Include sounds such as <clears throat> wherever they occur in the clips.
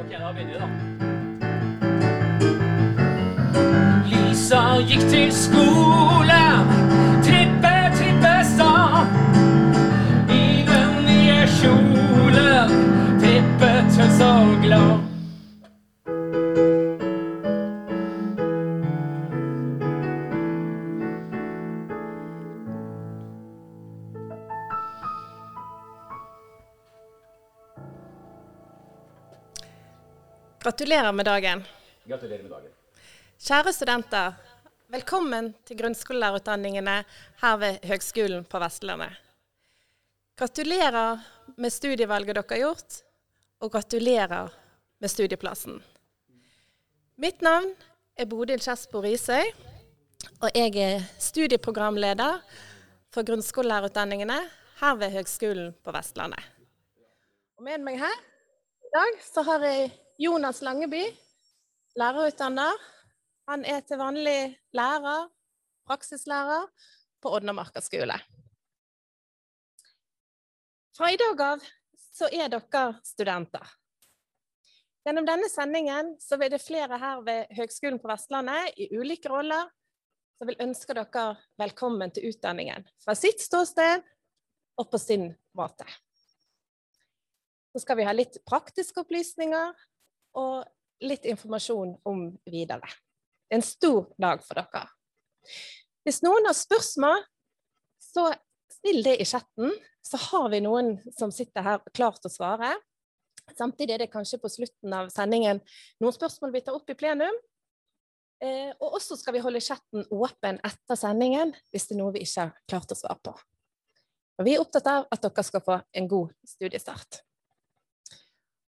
Ok, da begynner vi, da. Lisa gikk til skolen, trippe, trippe sa. I den nye kjolen, trippet hun så glad. Gratulerer med dagen. Gratulerer med dagen. Kjære studenter, velkommen til grunnskolelærerutdanningene her ved Høgskolen på Vestlandet. Gratulerer med studievalget dere har gjort, og gratulerer med studieplassen. Mitt navn er Bodil Kjersbo Risøy, og jeg er studieprogramleder for grunnskolelærerutdanningene her ved Høgskolen på Vestlandet. Og med meg her i dag så har jeg Jonas Langeby, lærerutdanner. Han er til vanlig lærer, praksislærer, på Odnamarka skole. Fra i dag av så er dere studenter. Gjennom denne sendingen så vil det flere her ved Høgskolen på Vestlandet i ulike roller som vil ønske dere velkommen til utdanningen fra sitt ståsted og på sin måte. Så skal vi ha litt praktiske opplysninger og litt informasjon om videre. Det er en stor dag for dere. Hvis noen har spørsmål, så still det i chatten, så har vi noen som sitter her klart til å svare. Samtidig er det kanskje på slutten av sendingen noen spørsmål vi tar opp i plenum. Eh, og også skal vi holde chatten åpen etter sendingen hvis det er noe vi ikke har klart å svare på. Og vi er opptatt av at dere skal få en god studiestart.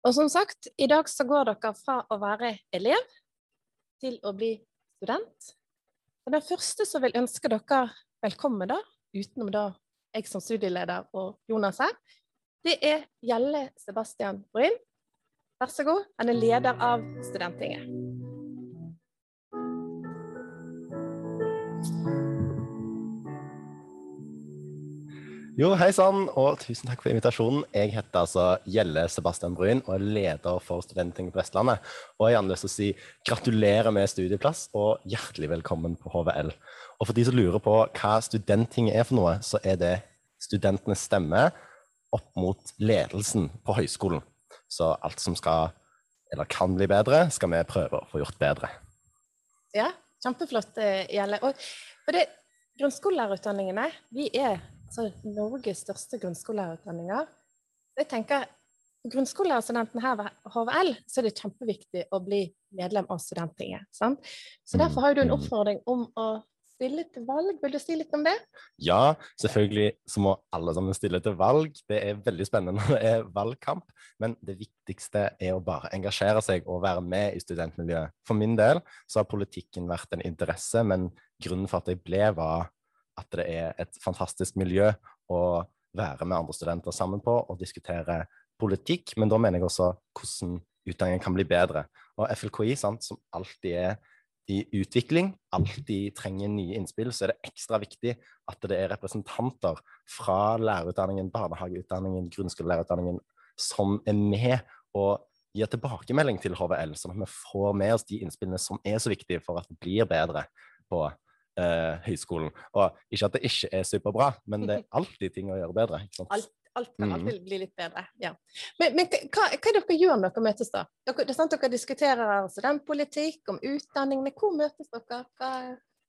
Og som sagt, i dag så går dere fra å være elev til å bli student. Og den første som vil ønske dere velkommen, da, utenom da jeg som studieleder og Jonas her, det er Gjelle Sebastian Bryn. Vær så god. Han er leder av Studenttinget. Jo, hei sann, og tusen takk for invitasjonen. Jeg heter altså Gjelle Sebastian Bryn og er leder for Studenttinget på Vestlandet. Og jeg har lyst til å si gratulerer med studieplass og hjertelig velkommen på HVL. Og for de som lurer på hva Studenttinget er for noe, så er det studentenes stemme opp mot ledelsen på høyskolen. Så alt som skal, eller kan bli bedre, skal vi prøve å få gjort bedre. Ja, kjempeflott, eh, Gjelle. Og og det, grunnskolelærerutdanningene, vi er altså Norges største grunnskolelærerutdanninger. Jeg tenker, For grunnskolelærerstudenten her ved HVL så er det kjempeviktig å bli medlem av Studenttinget. Sant? Så Derfor har du en oppfordring om å stille til valg. Vil du si litt om det? Ja, selvfølgelig så må alle sammen stille til valg. Det er veldig spennende når det er valgkamp. Men det viktigste er å bare engasjere seg og være med i studentmiljøet. For min del så har politikken vært en interesse, men grunnen for at jeg ble, var at det er et fantastisk miljø å være med andre studenter sammen på og diskutere politikk. Men da mener jeg også hvordan utdanningen kan bli bedre. Og FLKI, sant, som alltid er i utvikling, alltid trenger nye innspill, så er det ekstra viktig at det er representanter fra lærerutdanningen, barnehageutdanningen, grunnskolelærerutdanningen som er med og gir tilbakemelding til HVL, sånn at vi får med oss de innspillene som er så viktige for at det blir bedre på eh, høyskolen. Og ikke at det ikke er superbra, men det er <laughs> alltid ting å gjøre bedre. Alt, alt kan alltid bli litt bedre. ja. Men, men hva, hva er dere gjør når dere møtes, da? Dere, det er sant dere diskuterer studentpolitikk, om utdanning, men hvor møtes dere? Hva...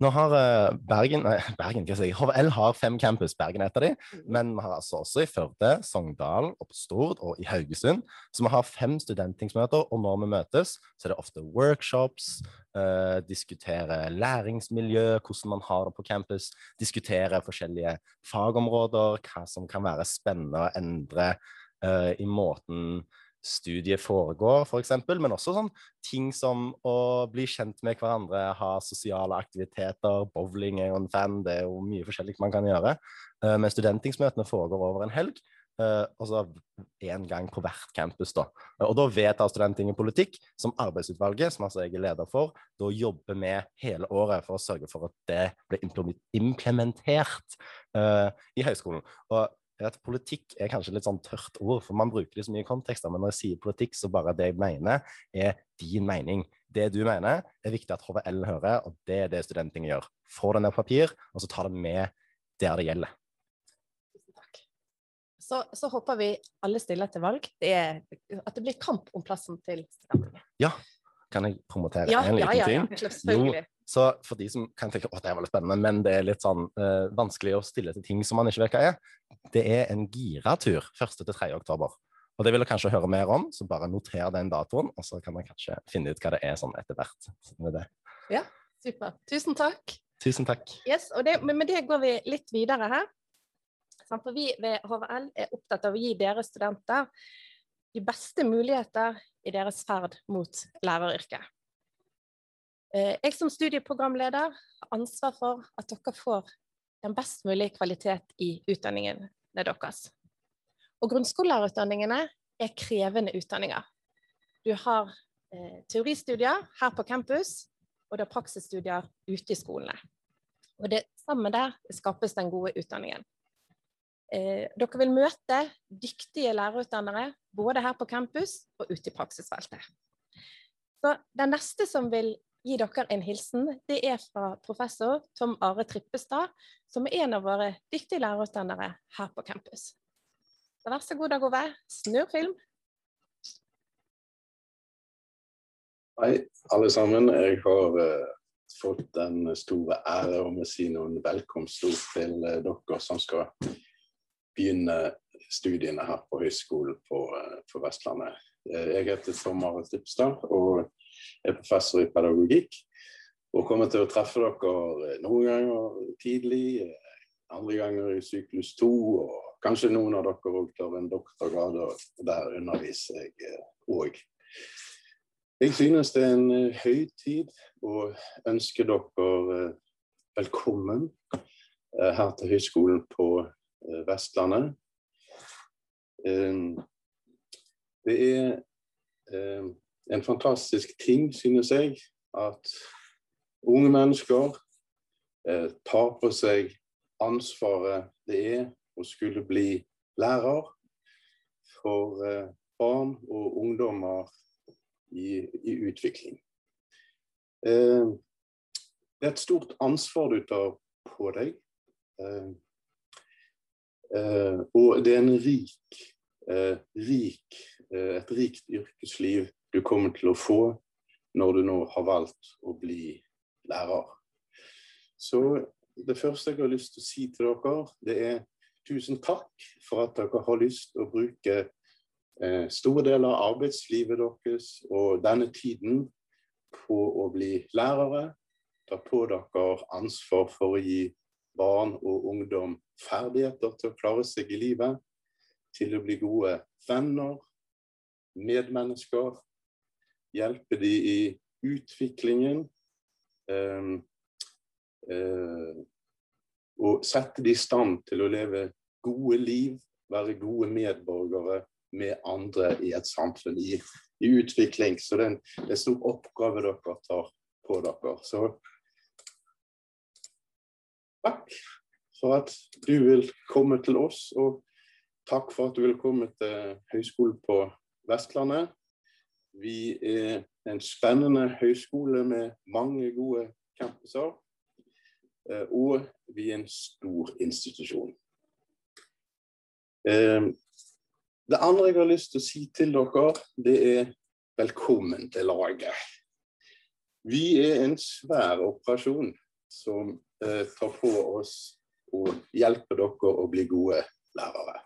Nå har uh, Bergen nei, <laughs> Bergen, hva sier jeg HVL har fem campus, Bergen er et av de, Mm. men vi har altså også i Førde, Sogndal, og på Stord og i Haugesund. Så vi har fem studenttingsmøter, og når vi møtes, så er det ofte workshops, eh, diskutere læringsmiljø, hvordan man har det på campus, diskutere forskjellige fagområder, hva som kan være spennende å endre eh, i måten studiet foregår, f.eks., men også sånn ting som å bli kjent med hverandre, ha sosiale aktiviteter, bowling er jo en fan, det er jo mye forskjellig man kan gjøre. Uh, men studentingsmøtene foregår over en helg, uh, altså én gang på hvert campus. da. Uh, og da vedtar Studenttinget politikk, som arbeidsutvalget, som altså jeg er leder for, da jobber med hele året for å sørge for at det blir implementert uh, i høyskolen. Og er at politikk er kanskje litt sånn tørt ord, for man bruker det så mye i kontekster. Men når jeg sier politikk, så bare det jeg mener, er din mening. Det du mener, er viktig at HVL hører, og det er det studentene gjør. Få det ned på papir, og så ta det med der det gjelder. Tusen takk. Så, så håper vi alle stiller til valg. Det er, at det blir kamp om plassen til studentene. Ja. Kan jeg promotere Ja, en ja, liten ja, ja, ting? selvfølgelig. Så for de som kan tenke at det var litt spennende, men det er litt sånn uh, vanskelig å stille til ting som man ikke vet hva er, det er en giratur 1. til 3. oktober. Og det vil dere kanskje høre mer om, så bare noter den datoen, og så kan man kanskje finne ut hva det er sånn etter hvert. Ja, super. Supert. Tusen takk. Tusen takk. Yes, og det, men med det går vi litt videre her. For vi ved HVL er opptatt av å gi dere studenter de beste muligheter i deres ferd mot læreryrket. Eh, Jeg som studieprogramleder har ansvar for at dere får den best mulige kvalitet i utdanningene deres. Og grunnskolelærerutdanningene er krevende utdanninger. Du har eh, teoristudier her på campus, og du har praksisstudier ute i skolene. Og det sammen der skapes den gode utdanningen. Eh, dere vil møte dyktige lærerutdannere både her på campus og ute i praksisfeltet. Så den neste som vil gi dere en hilsen, det er fra professor Tom Are Trippestad, som er en av våre dyktige lærerutdannere her på campus. Så vær så god, Dag Ove. Snurr film. Hei, alle sammen. Jeg har uh, fått den store ære å si noen velkomstord til uh, dere som skal begynne studiene her på høyskolen på, eh, på Vestlandet. Jeg heter Tom Are Trippestad og er professor i pedagogikk. Og kommer til å treffe dere eh, noen ganger tidlig, eh, andre ganger i syklus to, og kanskje noen av dere òg tar en doktorgrad, og der underviser jeg òg. Jeg synes det er en eh, høytid å ønske dere eh, velkommen eh, her til Høgskolen på eh, Vestlandet. Eh, Det er eh, en fantastisk ting, synes jeg, at unge mennesker eh, tar på seg ansvaret det er å skulle bli lærer for eh, barn og ungdommer i, i utvikling. Eh, det er et stort ansvar du tar på deg. Eh, eh, og det er rik, eh, rik, et rikt yrkesliv du kommer til å få når du nå har valgt å bli lærer. Så det første jeg har lyst til å si til dere, det er tusen takk for at dere har lyst til å bruke eh, store deler av arbeidslivet deres og denne tiden på å bli lærere. Ta på dere ansvar for å gi barn og ungdom ferdigheter til å klare seg i livet. Til å bli gode venner, medmennesker. Hjelpe de i utviklingen. eh, eh, og sette de i stand til å leve gode liv, være gode medborgere med andre i et samfunn i, i utvikling. Så det er en, det er en stor oppgave dere tar på dere. Så takk for at du vil komme til oss, og takk for at du vil komme til Høgskolen på Vestlandet. Vi er en spennende høyskole med mange gode campuser. eh, Og vi er en stor institusjon. Eh, Det andre jeg har lyst til å si til dere, det er velkommen til laget. Vi er en svær operasjon som eh, tar på oss å hjelpe dere å bli gode lærere.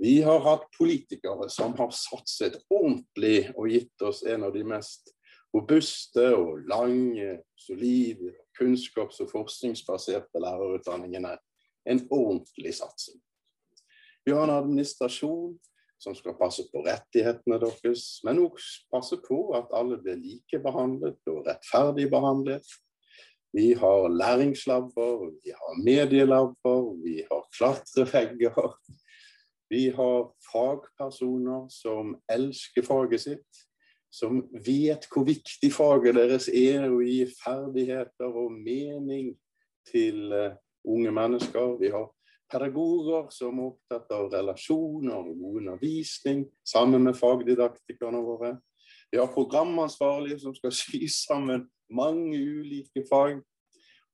Vi har hatt politikere som har satset ordentlig og gitt oss en av de mest robuste og lange, solide, kunnskaps- og forskningsbaserte lærerutdanningene. En ordentlig satsing. Vi har en administrasjon som skal passe på rettighetene deres, men også passe på at alle blir likebehandlet og rettferdig behandlet. Vi har læringslabber, vi har medielabber, vi har klatrevegger. Vi har fagpersoner som elsker faget sitt, som vet hvor viktig faget deres er å gi ferdigheter og mening til eh, unge mennesker. Vi har pedagoger som er opptatt av relasjoner og god undervisning, sammen med fagdidaktikerne våre. Vi har programansvarlige som skal <laughs> sy sammen mange ulike fag.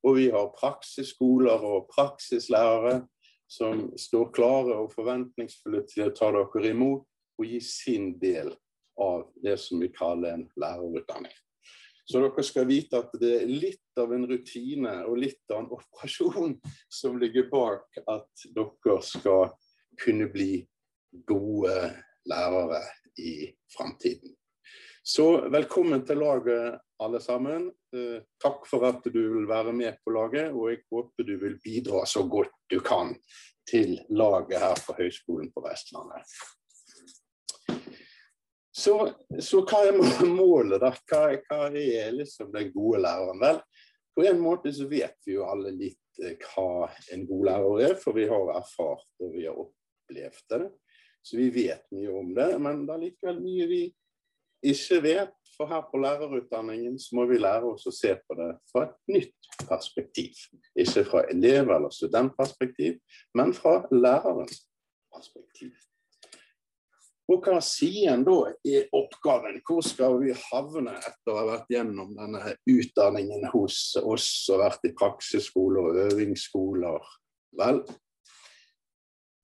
Og vi har praksisskoler og praksislærere som står klare og forventningsfulle til å ta dere imot og gi sin del av det som vi kaller en lærerutdanning. Så dere skal vite at det er litt av en rutine og litt av en operasjon <laughs> som ligger bak at dere skal kunne bli gode lærere i framtiden. Så velkommen til laget, alle sammen. Eh, takk for at du vil være med på laget, og jeg håper du vil bidra så godt du kan til laget her på Høgskolen på Vestlandet. Så, så, hva er <laughs> målet, da? Hva, hva er liksom den gode læreren? Vel, på en måte så vet vi jo alle litt eh, hva en god lærer er, for vi har erfart og vi har opplevd det. Så vi vet mye om det, men det er likevel mye vi ikke vet. For her på lærerutdanningen så må vi lære oss å se på det fra et nytt perspektiv. Ikke fra elev- eller studentperspektiv, men fra lærerens perspektiv. Og hva sier en da i oppgaven? Hvor skal vi havne etter å ha vært gjennom denne utdanningen hos oss og vært i praksisskoler og øvingsskoler? Vel,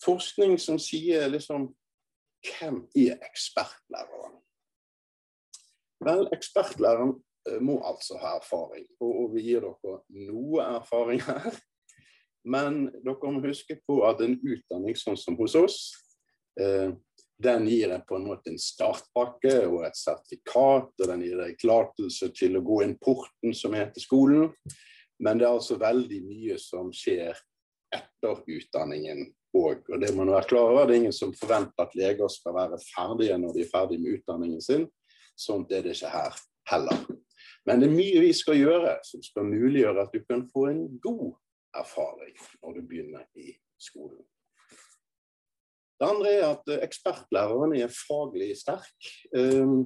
forskning som sier liksom Hvem er ekspertlæreren? Vel, ekspertlæreren eh, må altså ha erfaring, og vi gir dere noe erfaring her. Men dere må huske på at en utdanning sånn som hos oss, eh, den gir deg på en måte en startpakke og et sertifikat, og den gir deg tillatelse til å gå inn porten som heter skolen. Men det er altså veldig mye som skjer etter utdanningen òg. Og det må man være klar over. Det er ingen som forventer at leger skal være ferdige når de er ferdige med utdanningen sin. Sånt er det ikke her heller. Men det er mye vi skal gjøre som skal muliggjøre at du kan få en god erfaring når du begynner i skolen. Det andre er at eh, ekspertlæreren er faglig sterk. Ehm,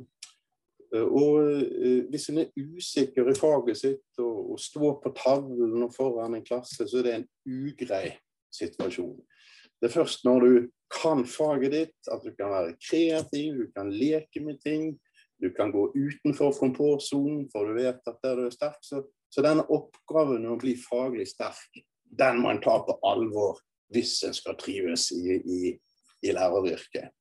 eh, og eh, hvis en er usikker i faget sitt og, står på tavlen og foran en klasse, så er det en ugrei situasjon. Det er først når du kan faget ditt, at du kan være kreativ, du kan leke med ting. Du kan gå utenfor komfortsonen, for du vet at der du er sterk. Så, så denne oppgaven å bli faglig sterk, den må en ta på alvor hvis en skal trives i, i, i læreryrket.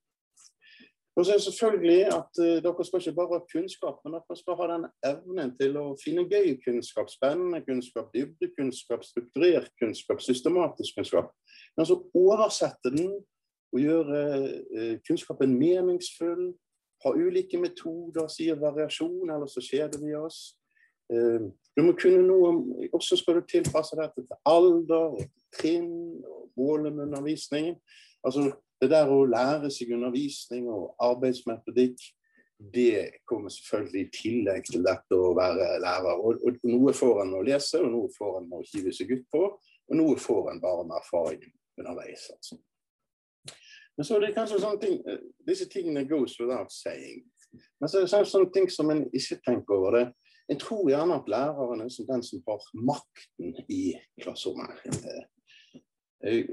Og så er det selvfølgelig at uh, Dere skal ikke bare ha kunnskap, men dere skal ha den evnen til å finne gøy kunnskap, spennende kunnskap, dybdekunnskap, strukturert kunnskap, systematisk kunnskap. Men så oversette den og gjøre uh, kunnskapen meningsfull. Ha ulike metoder, sier variasjon, eller så kjeder vi oss. Uh, du må kunne noe om, Også skal du tilpasse dette til alder, trinn og målet med undervisningen. Altså, det der å lære seg undervisning og arbeidsmetodikk, det kommer selvfølgelig i tillegg til dette å være lærer. Og, og noe får en å lese, og noe får en å hive seg ut på, og noe får en bare med erfaring underveis. altså. Men så er det kanskje sånne ting eh, Disse tingene goes without saying. Men så er det sånne ting som en ikke tenker over det. Jeg tror gjerne at læreren er som den som har makten i klasserommet. Jeg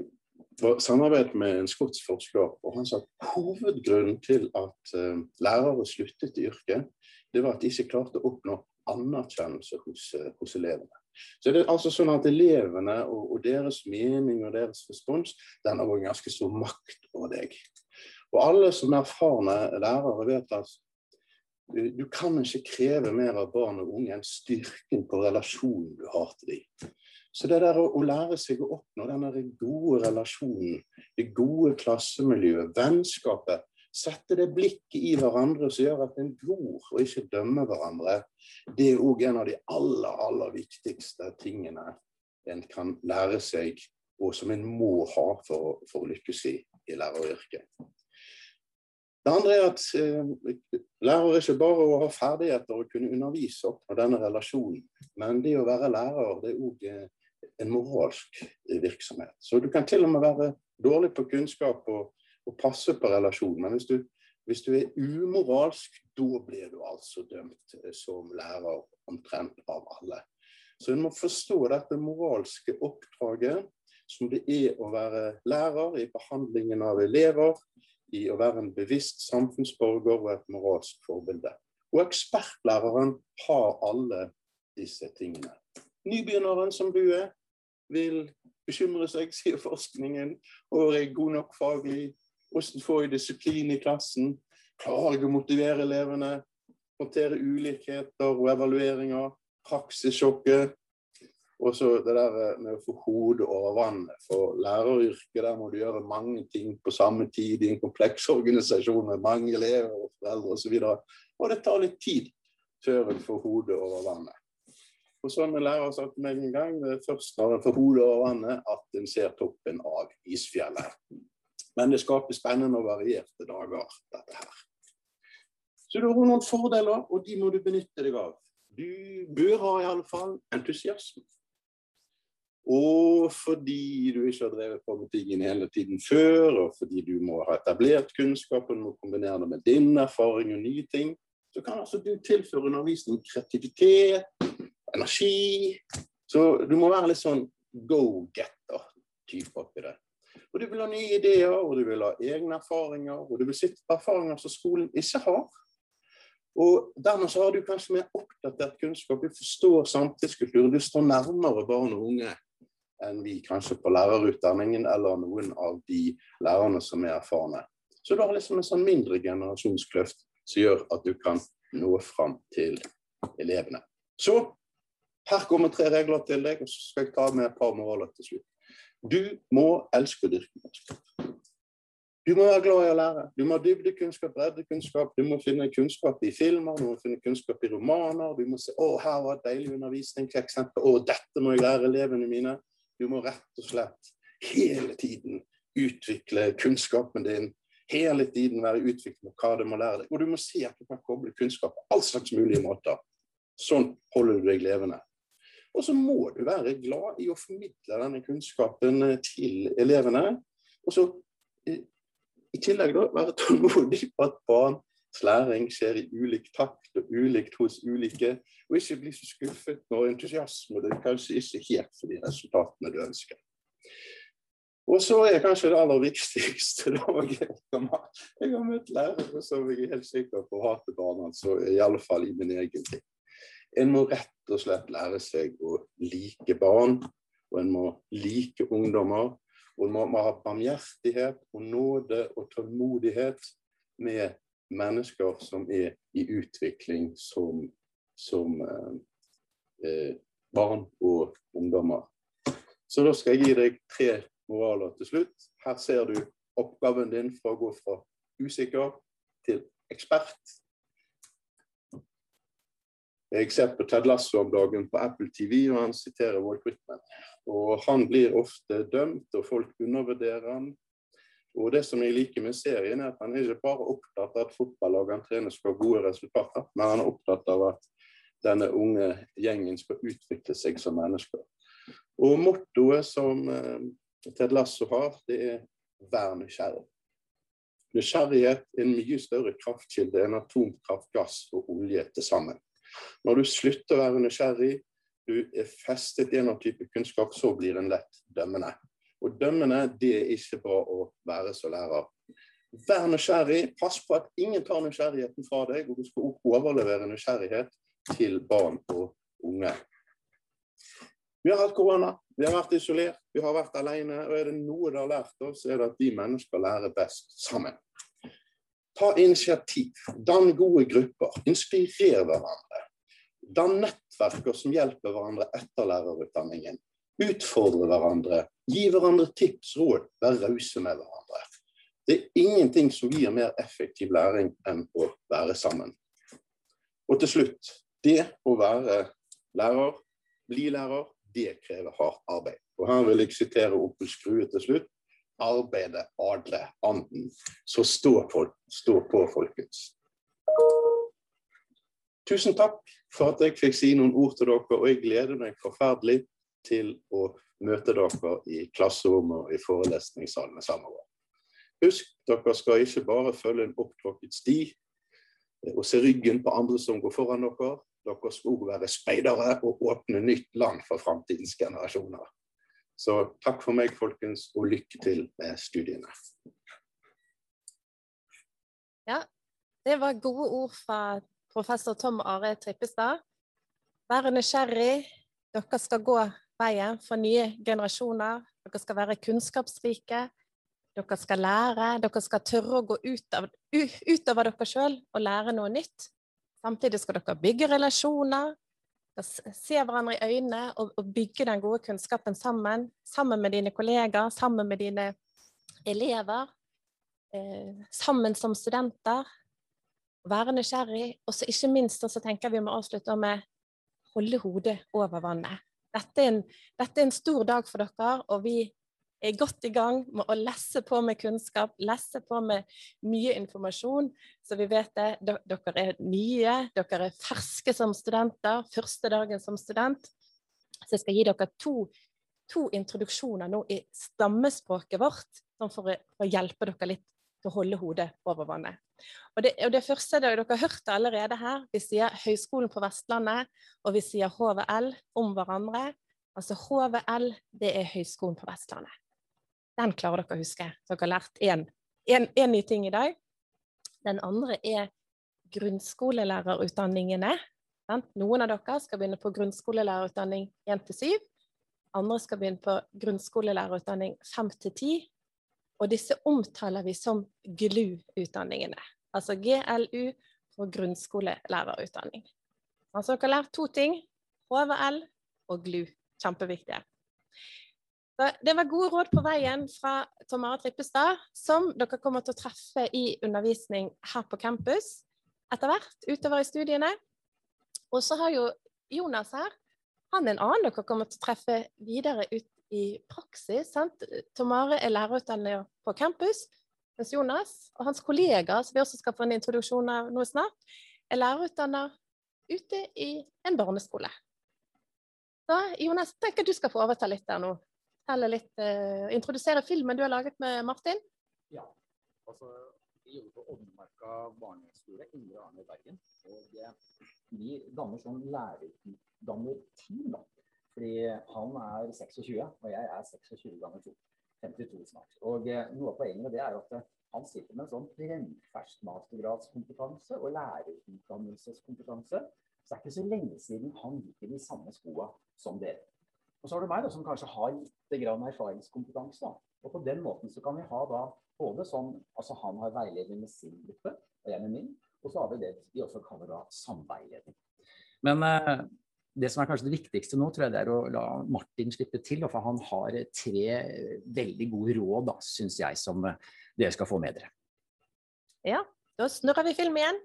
samarbeidet med en skotsk forsker, og han sa at hovedgrunnen til at uh, lærere sluttet i yrket, det var at de ikke klarte å oppnå anerkjennelse hos, hos elevene. Så det er altså sånn at Elevene og, og deres mening og deres respons den har ganske stor makt over deg. Og Alle som er erfarne lærere vet at du, kan ikke kreve mer av barn og unge enn styrken på relasjonen du har til dem. Så det der å lære seg å oppnå denne gode relasjonen, det gode klassemiljøet, vennskapet, sette det blikket i hverandre som gjør at en gror og ikke dømmer hverandre, det er òg en av de aller, aller viktigste tingene en kan lære seg, og som en må ha for, for å lykkes i, i læreryrket. Det andre er at eh, lærer ikke bare å ha ferdigheter og kunne undervise opp av denne relasjonen, men det å være lærer det er òg en moralsk virksomhet. Så du kan til og med være dårlig på kunnskap og, og passe på relasjonen. men hvis du, hvis du, er umoralsk, da blir du altså dømt eh, som lærer omtrent av alle. Så en må forstå dette moralske oppdraget som det er å være lærer i behandlingen av elever, i å være en bevisst samfunnsborger og et moralsk forbilde. Og ekspertlæreren har alle disse tingene. Nybegynneren som du er, vil bekymre seg, sier forskningen, og er god nok faglig. Hvordan får jeg disiplin i klassen? Klarer jeg å motivere elevene? Håndtere ulikheter og evalueringer? Praksissjokket? Og så det der eh, med å få hodet over vannet. For læreryrket, der må du gjøre mange ting på samme tid i en kompleks organisasjon med mange elever og foreldre osv. Og, og det tar litt tid før en får hodet over vannet. Og sånn en lærer sagt meg en gang, det er først når en får hodet over vannet, at en ser toppen av isfjellet. Men det skaper spennende og varierte dager, dette her. Så du har noen fordeler, og de må du benytte deg av. Du bør ha i alle fall entusiasme. Og fordi du ikke har drevet på med tingene hele tiden før, og fordi du må ha etablert kunnskap og kombinere det med din erfaring og nye ting, så kan altså du tilføre undervisning kreativitet, energi. Så du må være litt sånn go-getter-type oppi det. Og du vil ha nye ideer, og du vil ha egne erfaringer, og du vil sitte på erfaringer som skolen ikke har. Og dermed så har du kanskje mer oppdatert kunnskap, du forstår samtidskulturen, du står nærmere barn og unge enn vi kanskje på lærerutdanningen eller noen av de lærerne som er erfarne. Så du har liksom en sånn mindre generasjonskløft som gjør at du kan nå fram til elevene. Så her kommer tre regler til deg, og så skal jeg ta med et par moraler til slutt. Du må elske å dyrke kunnskap. Du må være glad i å lære. Du må ha dybdekunnskap, breddekunnskap. Du må finne kunnskap i filmer, du må finne kunnskap i romaner. Du må se 'Å, her var deilig undervisningseksempel'. 'Å, dette må jeg lære elevene mine'. Du må rett og slett hele tiden utvikle kunnskapen din. Hele tiden være utviklet med hva du må lære deg. Og du må se at du kan koble kunnskap på all slags mulige måter. Sånn holder du deg levende. Og så må du være glad i å formidle denne kunnskapen eh, til elevene. Og så eh, i tillegg da, være tålmodig på at barns læring skjer i ulik takt og ulikt hos ulike, og ikke bli så skuffet når entusiasme det kanskje ikke helt for de resultatene du ønsker. Og så er kanskje det aller viktigste Jeg har møtt lærere som jeg er helt sikker på hater barna, så i alle fall i min egen tid. En må rett og slett lære seg å like barn, og en må like ungdommer. Og en må, må ha barmhjertighet og nåde og tålmodighet med mennesker som er i utvikling som, som eh, eh, barn og ungdommer. Så da skal jeg gi deg tre moraler til slutt. Her ser du oppgaven din fra å gå fra usikker til ekspert jeg ser på Ted Lasso om dagen på Apple TV, og han siterer Walt Whitman. Og han blir ofte dømt, og folk undervurderer han. Og det som jeg liker med serien, er at han er ikke bare opptatt av at fotballagene trener skal ha gode resultater, men han er opptatt av at denne unge gjengen skal utvikle seg som mennesker. Og mottoet som eh, Ted Lasso har, det er 'vær nysgjerrig'. Nysgjerrighet er en mye større kraftkilde enn atomkraft, gass og olje til sammen. Når du slutter å være nysgjerrig, du er festet i en type kunnskap, så blir en lett dømmende. Og dømmende, det er ikke bra å være som lærer. Vær nysgjerrig. Pass på at ingen tar nysgjerrigheten fra deg, og du skal overlevere nysgjerrighet til barn og unge. Vi har hatt korona, vi har vært isolert, vi har vært alene. Og er det noe det har lært oss, er det at vi mennesker lærer best sammen. Ta initiativ, dann gode grupper, inspirer hverandre. Dann nettverker som hjelper hverandre etter lærerutdanningen. Utfordre hverandre, gi hverandre tips, råd, være rause med hverandre. Det er ingenting som gir mer effektiv læring enn å være sammen. Og til slutt, det å være lærer, bli lærer, det krever hardt arbeid. Og Her vil jeg sitere Opel Skrue til slutt arbeidet adle anden. Så stå på, stå på, folkens. Tusen takk for at jeg fikk si noen ord til dere, og jeg gleder meg forferdelig til å møte dere i klasserommet og i forelesningssalene sammen. Husk, dere skal ikke bare følge en opptråkket sti og se ryggen på andre som går foran dere. Dere skal også være speidere og åpne nytt land for framtidens generasjoner. Så takk for meg, folkens, og lykke til med studiene. Det var gode ord fra professor Tom Are Trippestad. Vær nysgjerrig. Dere skal gå veien for nye generasjoner. Dere skal være kunnskapsrike. Dere skal lære. Dere skal tørre å gå ut utover dere sjøl og lære noe nytt. Samtidig skal dere bygge relasjoner. Se hverandre i øynene og, og bygge den gode kunnskapen sammen. Sammen med dine kollegaer, sammen med dine elever. Eh, sammen som studenter være nysgjerrig, og så ikke minst så tenker vi må avslutte med holde hodet over vannet. Dette er, en, dette er en stor dag for dere, og vi er godt i gang med å lesse på med kunnskap, lesse på med mye informasjon, så vi vet det. Dere er nye, dere er ferske som studenter, første dagen som student. Så jeg skal gi dere to, to introduksjoner nå i stammespråket vårt, sånn for, å- hjelpe dere litt til å holde hodet over vannet. Og det, og det første dere, dere hørt allerede her, vi sier Høgskolen på Vestlandet, og vi sier HVL om hverandre. Altså HVL, det er Høgskolen på Vestlandet. Den klarer dere å huske. Dere har lært én ny ting i dag. Den andre er grunnskolelærerutdanningene. Noen av dere skal begynne på grunnskolelærerutdanning 1 til 7. Andre skal begynne på grunnskolelærerutdanning 5 til 10. Og disse omtaler vi som GLU-utdanningene. Altså GLU for grunnskolelærerutdanning. Altså dere har lært to ting. HVL og GLU. Kjempeviktige. Det var gode råd på veien fra Tom Are Trippestad, som dere kommer til å treffe i undervisning her på campus etter hvert utover i studiene. Og så har jo Jonas her, han er en annen dere kommer til å treffe videre ut i praksis. sant? Tomare er lærerutdanner på campus, mens Jonas og hans kollegaer, som vi også skal få en introduksjon av nå snart, er lærerutdanner ute i en barneskole. Så Jonas, tenk at du skal få overta litt der nå. Fortelle litt, uh, introdusere filmen du har laget med Martin. Ja. Altså, vi jobber på Oddmarka barneskole, Indre Arne i Bergen. Og vi danner sånn lærerdannerteam, da. Fordi han er 26, og jeg er 26 ganger 2. 52 snart. Og eh, noe av poenget med det er at eh, han sitter med en sånn brennfersk mastergradskompetanse og lærerutdannelseskompetanse. Så det er ikke så lenge siden han gikk i de samme skoa som dere. Og så har du meg, da, som kanskje har litt grann erfaringskompetanse. da. Og på den måten så kan vi ha da både sånn Altså han har veiledning med sin gruppe, og jeg med min. Og så har vi det vi også kaller da samveiledning. Men eh, det som er kanskje det viktigste nå, tror jeg det er å la Martin slippe til. For han har tre veldig gode råd, da, syns jeg, som eh, dere skal få med dere. Ja, da snurrer vi film igjen.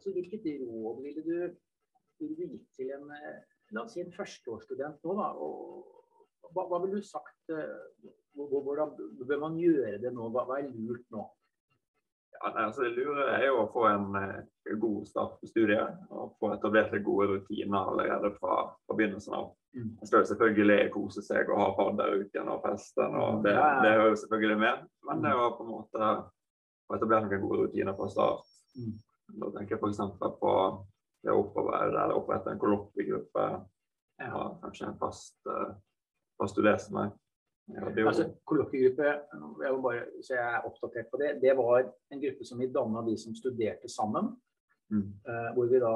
Altså, hvilket råd ville du, ville du gitt til en, eh, la oss si en førsteårsstudent nå? Da, og hva, hva ville du sagt? eh, Hvordan bør man gjøre det nå? Hva, hva er lurt nå? Ja, nei, altså Det lure er jo å få en eh, god start på studiet og få etablert gode rutiner allerede fra, fra begynnelsen av. Mm. Man skal jo selvfølgelig kose seg og ha fadderuken og festen, og det, det hører jo selvfølgelig med. Men det å på en måte få etablert noen gode rutiner fra start. Mm. Da tenker jeg f.eks. på det å Der opprette en kollokviegruppe. Ja, kanskje en fast, uh, fast du leser med. Ja, det er jo, Altså, Kollokviegruppe, jeg så jeg er oppdatert på det, det var en gruppe som vi danna de som studerte sammen. mm, Uh, hvor vi da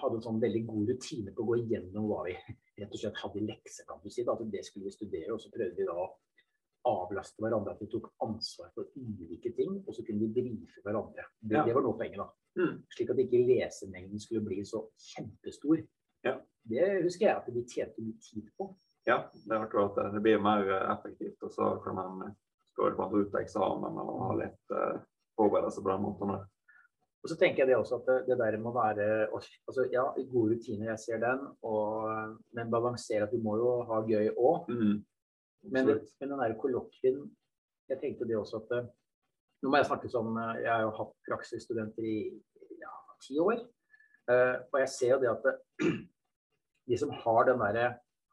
hadde en sånn veldig god rutine på å gå igjennom hva vi rett og slett hadde i lekse, kan du si. Da. At det skulle vi studere, og så prøvde vi da å avlaste hverandre. At vi tok ansvar for ulike ting, og så kunne vi brife hverandre. Det, Ja. det var nå poenget, da. Mm, Slik at ikke lesemengden skulle bli så kjempestor. Ja. Det husker jeg at vi tjente mye tid på. Ja, det er akkurat det. Det blir mer eh, effektivt. Og så kan man eh, på en ut til eksamen og ha litt uh, forberedelse på den måten. Og så tenker jeg det også at det, det der må være altså Ja, gode rutiner, jeg ser den, og, men balansere at vi må jo ha gøy òg. Mm. Men, men den der kollokvien Jeg tenkte det også at Nå må jeg snakke som eh, Jeg har jo hatt praksisstudenter i ja, ti år. Eh, og jeg ser jo det at det, <clears throat> de som har den derre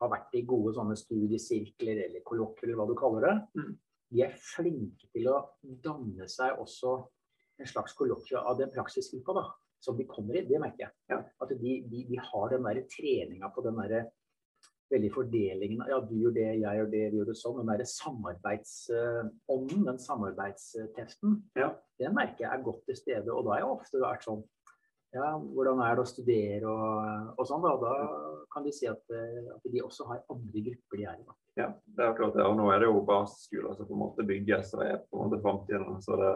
har vært i gode sånne studiesirkler eller kollokvier eller hva du kaller det, Mm. de er flinke til å danne seg også en slags kollokvie av den praksisgruppa da, som de kommer i. Det merker jeg. Ja. At de, de, de har den der treninga på den derre veldig fordelingen av ja, du gjør det, jeg gjør det, vi gjør det sånn. Den derre samarbeidsånden, den samarbeidsteften, Ja. det merker jeg er godt til stede. Og da har jeg ofte vært sånn ja, hvordan er det å studere og, og sånn, da. Da kan de si at, eh, at de også har andre grupper de er i. da. Ja, det er akkurat det. Og nå er det jo basisskoler som på en måte bygges og er på en måte framtiden. Så det,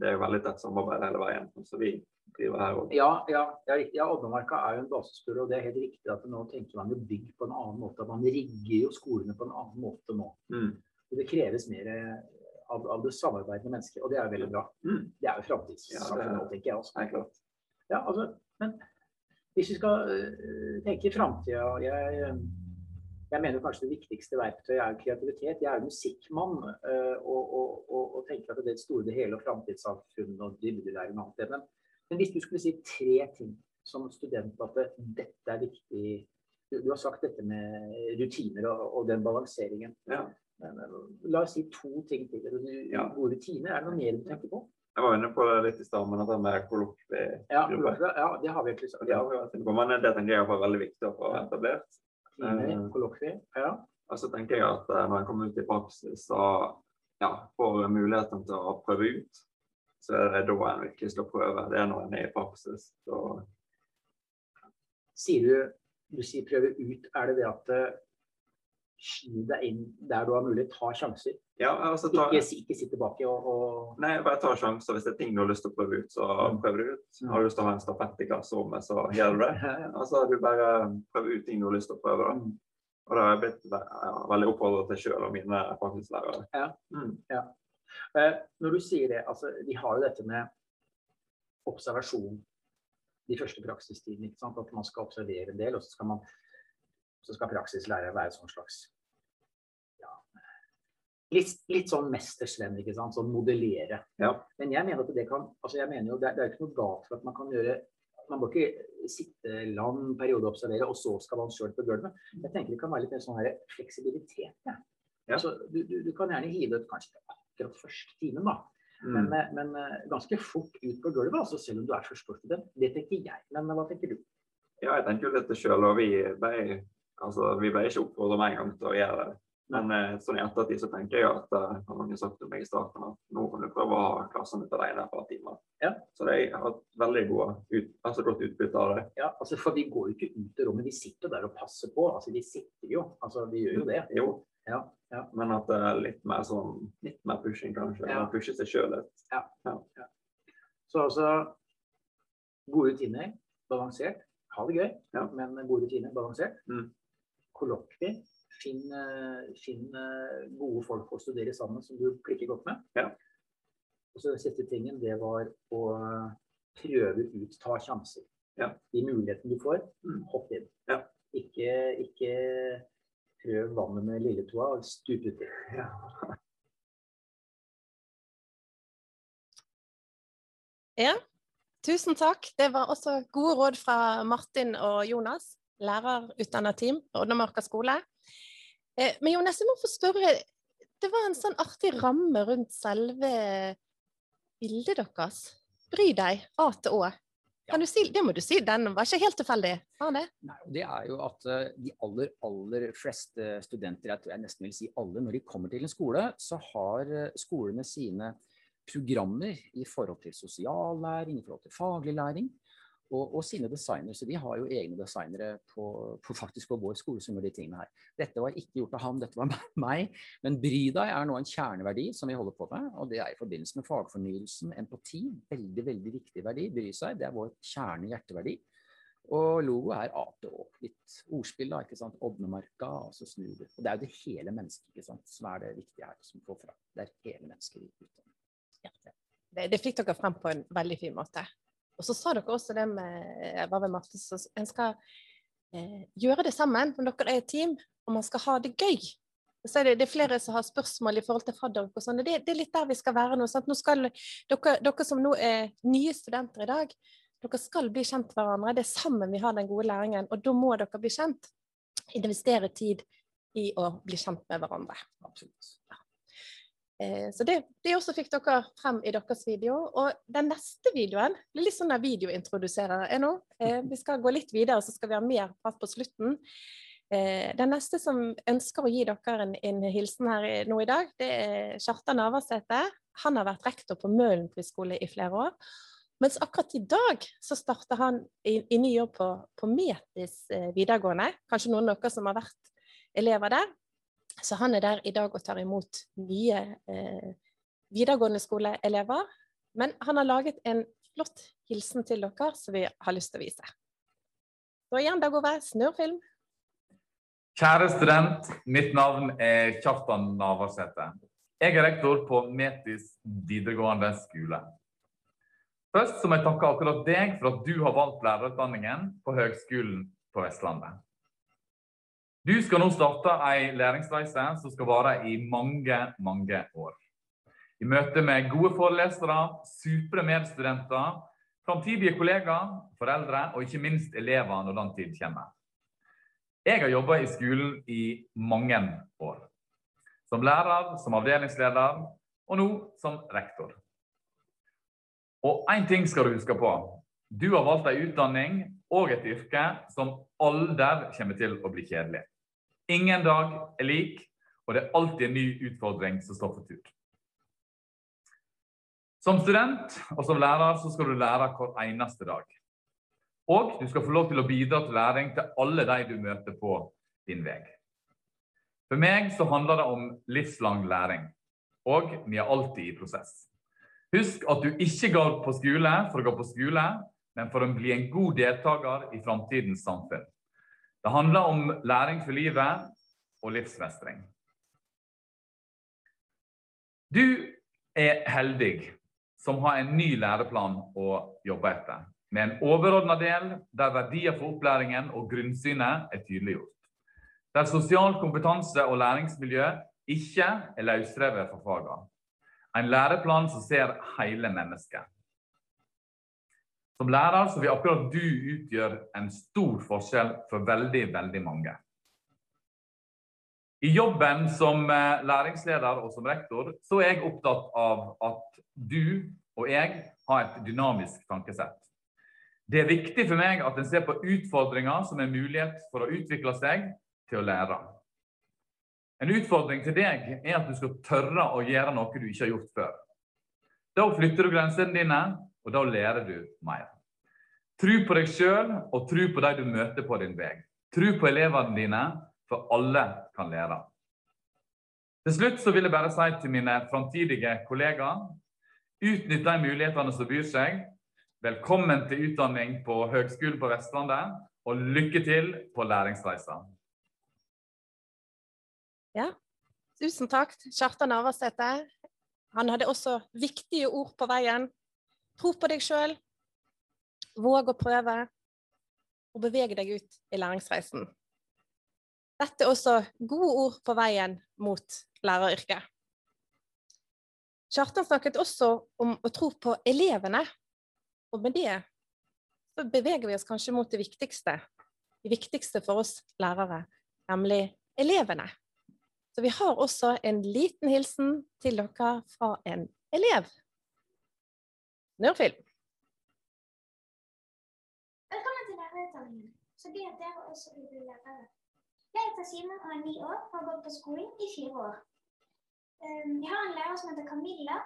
det er jo veldig tett samarbeid hele veien. så vi driver her også. Ja, ja, ja. Ja, Odnemarka er jo en basisskole, og det er helt riktig at nå tenker man jo bygg på en annen måte. Man rigger jo skolene på en annen måte nå. Mm. Og det kreves mer av, av det samarbeidende mennesket, og det er jo veldig bra. Mm. Det er jo framtidssamfunnet Ja, nå, tenker jeg også. Er klart. Ja, altså, men hvis vi skal øh, tenke framtida jeg, mener kanskje det viktigste verktøyet er kreativitet. Jeg er musikkmann øh, og, og, og, og tenker at det er det store det hele og framtidssamfunnet og dybdelæring og alt det. Men, men hvis du skulle si tre ting som student at dette er viktig du, du har sagt dette med rutiner og, den balanseringen. Ja. Men, la oss si to ting til. Ja. Gode rutiner. Er det noe mer du tenker på? Jeg var inne på det litt i stad, men dette med kollokvie Ja, ja det har vi egentlig sagt. Det på, men det tenker jeg er veldig viktig å få etablert. Rutiner, Eh. Ja. Og så tenker jeg at eh, når en kommer ut i praksis og ja, får muligheten til å prøve ut, så er det da en virkelig skal prøve. Det er når en er i praksis. Så, Sier du du sier prøve ut, er det det at uh, deg inn der du har mulighet, ta sjanser? ja, altså ta, Ikke, ikke sitt tilbake og, og nei, bare ta sjanser. Hvis det er ting du har lyst til å prøve ut, så prøv det ut. Mm. Har du lyst til å ha en stafett i klasserommet, så gjør du det. <laughs> Altså, du bare prøver ut ting du har lyst til å prøve. Da. Mm. Og det har jeg blitt ja, veldig oppfordret til sjøl og mine praksislærere. Ja. Mm. Eh, Når du sier det, altså vi har jo dette med observasjon de første praksistidene. At man skal observere en del, og så skal, man, så skal praksislærer være sånn slags ja, litt, litt sånn mestersvenn, ikke sant? Sånn modellere. Ja. Men jeg mener at det kan altså jeg mener jo det, er- det er ikke noe galt for at man kan gjøre man må ikke sitte lang periode og observere, og så skal man sjøl på gulvet. Jeg tenker det kan være litt mer sånn her fleksibilitet. Ja. Ja. Altså, du, du, du kan gjerne hive ut kanskje ikke akkurat første timen, da. Mm. Men, men eh, ganske fort ut på gulvet, altså, selv om du er førsteårsstudent. Det tenker jeg. Men hva tenker du? Ja, jeg tenker jo dette sjøl, og vi ble, altså, vi ble ikke oppfordret med en gang til å gjøre det. Men eh, sånn i ettertid så tenker jeg at eh, har noen sagt til meg i starten at nå kan du prøve å ha klassen ditt alene et par timer. Ja. Så det, jeg har hatt veldig gode, ut, altså godt utbytte av det. Ja, altså, For vi går jo ikke ut i rommet, vi sitter der og passer på. altså Vi sitter jo. altså Vi gjør jo det. Jo, Ja, ja. men at det er litt mer sånn, litt mer pushing kanskje. Ja. Ja. Pushe seg sjøl litt. Så altså Gode rutiner, balansert. Ha det gøy, Ja. men gode rutiner, balansert. Mm. Kollokvie. Finn, eh, finn eh, gode folk å studere sammen som du klikker godt med. Ja. Og så den siste tingen, det var å prøve ut, ta sjanser. Ja. De mulighetene du får, Mm. hopp inn. Ja. Ikke, ikke prøv vannet med lilletåa og stup uti. Tusen takk. Det var også gode råd fra Martin og Jonas, lærerutdanna team på Oddamarka skole. Eh, Men Jonas, jeg må få spørre. Det var en sånn artig ramme rundt selve bildet deres. Bry deg, A til Å. Kan du si, det må du si, den var ikke helt tilfeldig. Var det? Nei, det er jo at eh, de aller, aller fleste studenter, jeg tror jeg nesten vil si alle, når de kommer til en skole, så har eh, skolene sine programmer i forhold til sosiallæring, i forhold til faglig læring, og, og sine designere. Så de har jo egne designere på, på, faktisk på vår skole som gjør de tingene her. Dette var ikke gjort av ham, dette var <laughs> meg. Men bry deg er nå en kjerneverdi som vi holder på med, og det er i forbindelse med fagfornyelsen. Empati, veldig, veldig viktig verdi. Bry seg, det er vår kjerne-hjerteverdi. Og logo er A til. Litt ordspill, da. ikke sant? Odnemarka, og så snur du. Og det er jo det hele mennesket ikke sant? som er det viktige her. som får fra. Det er hele mennesket vi utdanner. det? Det fikk dere frem på en veldig fin måte. Og så sa dere også det med hva med matte, så en skal eh, gjøre det sammen når dere er et team, og man skal ha det gøy. Så er det, det er flere som har spørsmål i forhold til fadderuk og sånn. Det, det er litt der vi skal være nå. Nå skal dere, dere som nå er nye studenter i dag, dere skal bli kjent hverandre. Det er sammen vi har den gode læringen, og da må dere bli kjent. Investere tid i å bli kjent med hverandre. Absolutt. Eh, Så det, det også fikk dere frem i deres video. Og den neste videoen blir litt sånn der videointroduserer er nå. Eh, Vi skal gå litt videre, så skal vi ha mer prat på slutten. Eh, den neste som ønsker å gi dere en, en hilsen her nå i dag, det er Kjartan Navarsete. Han har vært rektor på Mølen friskole i flere år. Mens akkurat i dag så starter han i, i ny jobb på, på Metis eh, videregående. Kanskje noen av dere som har vært elever der. Så han er der i dag og tar imot nye eh, videregående skoleelever. Men han har laget en flott hilsen til dere som vi har lyst til å vise. Så igjen, Dag Ove, snurrfilm. Kjære student, mitt navn er Kjartan Navarsete. Jeg er rektor på Metis videregående skole. Først må jeg takke akkurat deg for at du har valgt lærerutdanningen på Høgskolen på Vestlandet. Du skal nå starte ei læringsreise som skal vare i mange, mange år. I møte med gode forelesere, supre medstudenter, framtidige kollegaer, foreldre og ikke minst elever når den tid kommer. Jeg har jobba i skolen i mange år. Som lærer, som avdelingsleder og nå som rektor. Og én ting skal du huske på. Du har valgt ei utdanning og et yrke som aldri kommer til å bli kjedelig. Ingen dag er lik, og det er alltid en ny utfordring som står for tur. Som student og som lærer så skal du lære hver eneste dag. Og du skal få lov til å bidra til læring til alle de du møter på din vei. For meg så handler det om livslang læring, og vi er alltid i prosess. Husk at du ikke går på skole for å gå på skole, men for å bli en god deltaker i framtidens samfunn. Det handler om læring for livet og livsmestring. Du er heldig som har en ny læreplan å jobbe etter med en overordna del der verdier for opplæringen og grunnsynet er tydeliggjort. Der sosial kompetanse og læringsmiljø ikke er løsrevet fra fagene. En læreplan som ser hele mennesket. Som lærer så vil akkurat du utgjøre en stor forskjell for veldig, veldig mange. I jobben som eh, læringsleder og som rektor så er jeg opptatt av at du og jeg har et dynamisk tankesett. Det er viktig for meg at en ser på utfordringer som en mulighet for å utvikle seg til å lære. En utfordring til deg er at du skal tørre å gjøre noe du ikke har gjort før. Da flytter du grensene dine, og da lærer du mer. Tru på deg sjøl og tru på de du møter på din vei. Tru på elevene dine, for alle kan lære. Til slutt så vil jeg bare si til mine framtidige kollegaer utnytt de mulighetene som byr seg, Velkommen til utdanning på Høgskolen på Vestlandet, og lykke til på læringsreisa. Ja, tusen takk, Kjartan Navarsete. Han hadde også viktige ord på veien. Tro på deg sjøl, våg å prøve, og bevege deg ut i læringsreisen. Dette er også gode ord på veien mot læreryrket. Kjartan snakket også om å tro på elevene og med det så beveger vi oss kanskje mot det viktigste. Det viktigste for oss lærere, nemlig elevene. Så vi har også en liten hilsen til dere fra en elev. Nørfilm. Velkommen til lærerutdanningen. Så at dere også vil bli lærere. Jeg heter Simen og er ni år og har gått på skolen i fire år. Ehm, jeg har en lærer som heter Camilla,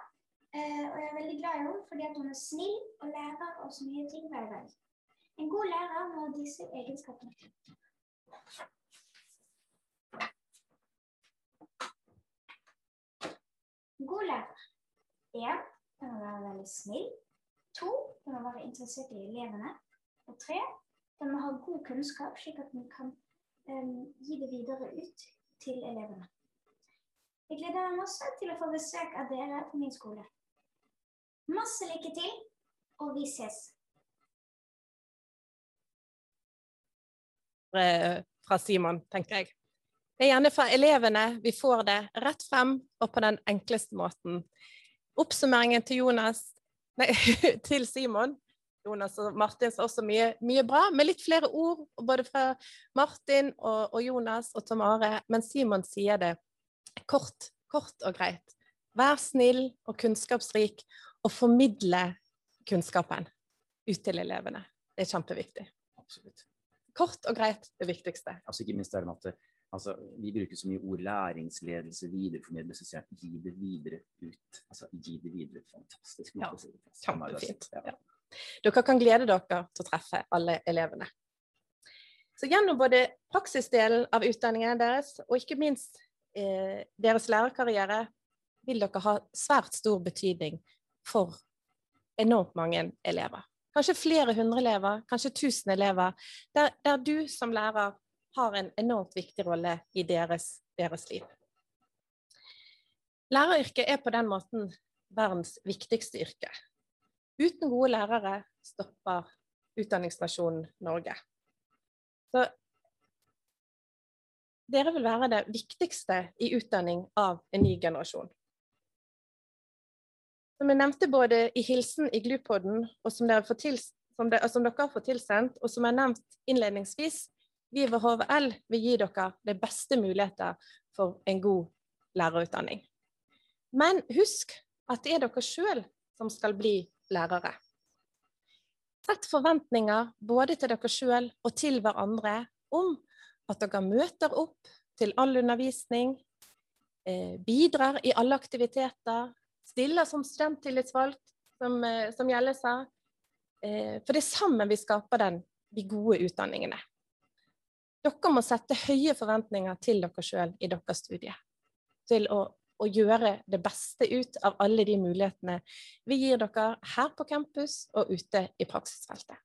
Eh, og jeg er veldig glad i henne fordi hun er snill og lærer oss mye ting hver dag. En god lærer må ha disse egenskapene. En god lærer. Den må være veldig snill. To, den må være interessert i elevene. Og tre, den må ha god kunnskap, slik at den kan um, gi det videre ut til elevene. Jeg gleder meg masse til å få besøk av dere på min skole. Masse lykke til, og vi ses. Fra Simon, tenker jeg. Det er gjerne fra elevene vi får det rett frem og på den enkleste måten. Oppsummeringen til Jonas, nei, <laughs> til Simon Jonas og Martin sa også mye, mye, bra, med litt flere ord, både fra Martin og, og Jonas og Tom Are. Men Simon sier det kort, kort og greit. Vær snill og kunnskapsrik, og formidle kunnskapen ut til elevene. Det er kjempeviktig. Absolutt. kort og greit det viktigste. Altså ikke minst det med at altså, Vi bruker så mye ord læringsledelse, videreformidle, jeg gi det videre ut. Altså gi det videre. Fantastisk. Ja, kjempefint, Ja. ja. Dere kan glede dere til å treffe alle elevene. Så gjennom både praksisdelen av utdanningen deres og ikke minst eh, deres lærerkarriere vil dere ha svært stor betydning for enormt mange elever. Kanskje flere hundre elever, kanskje tusen elever, der, der du som lærer har en enormt viktig rolle i deres, deres liv. Læreryrket er på den måten verdens viktigste yrke. Uten gode lærere stopper utdanningsnasjonen Norge. Så dere vil være det viktigste i utdanning av en ny generasjon. Som jeg nevnte både i hilsen i Glupoden, og som dere, til, som, de, som dere har fått tilsendt, og som jeg nevnt innledningsvis, vi ved HVL vil gi dere de beste muligheter for en god lærerutdanning. Men husk at det er dere sjøl som skal bli lærere. Sett forventninger både til dere sjøl og til hverandre om at dere møter opp til all undervisning, eh, bidrar i alle aktiviteter, stiller som studenttillitsvalgt, som, eh, som Gjelle sa. Eh, for det er sammen vi skaper den, de gode utdanningene. Dere må sette høye forventninger til dere sjøl i deres studie. Til å, å, gjøre det beste ut av alle de mulighetene vi gir dere her på campus og ute i praksisfeltet.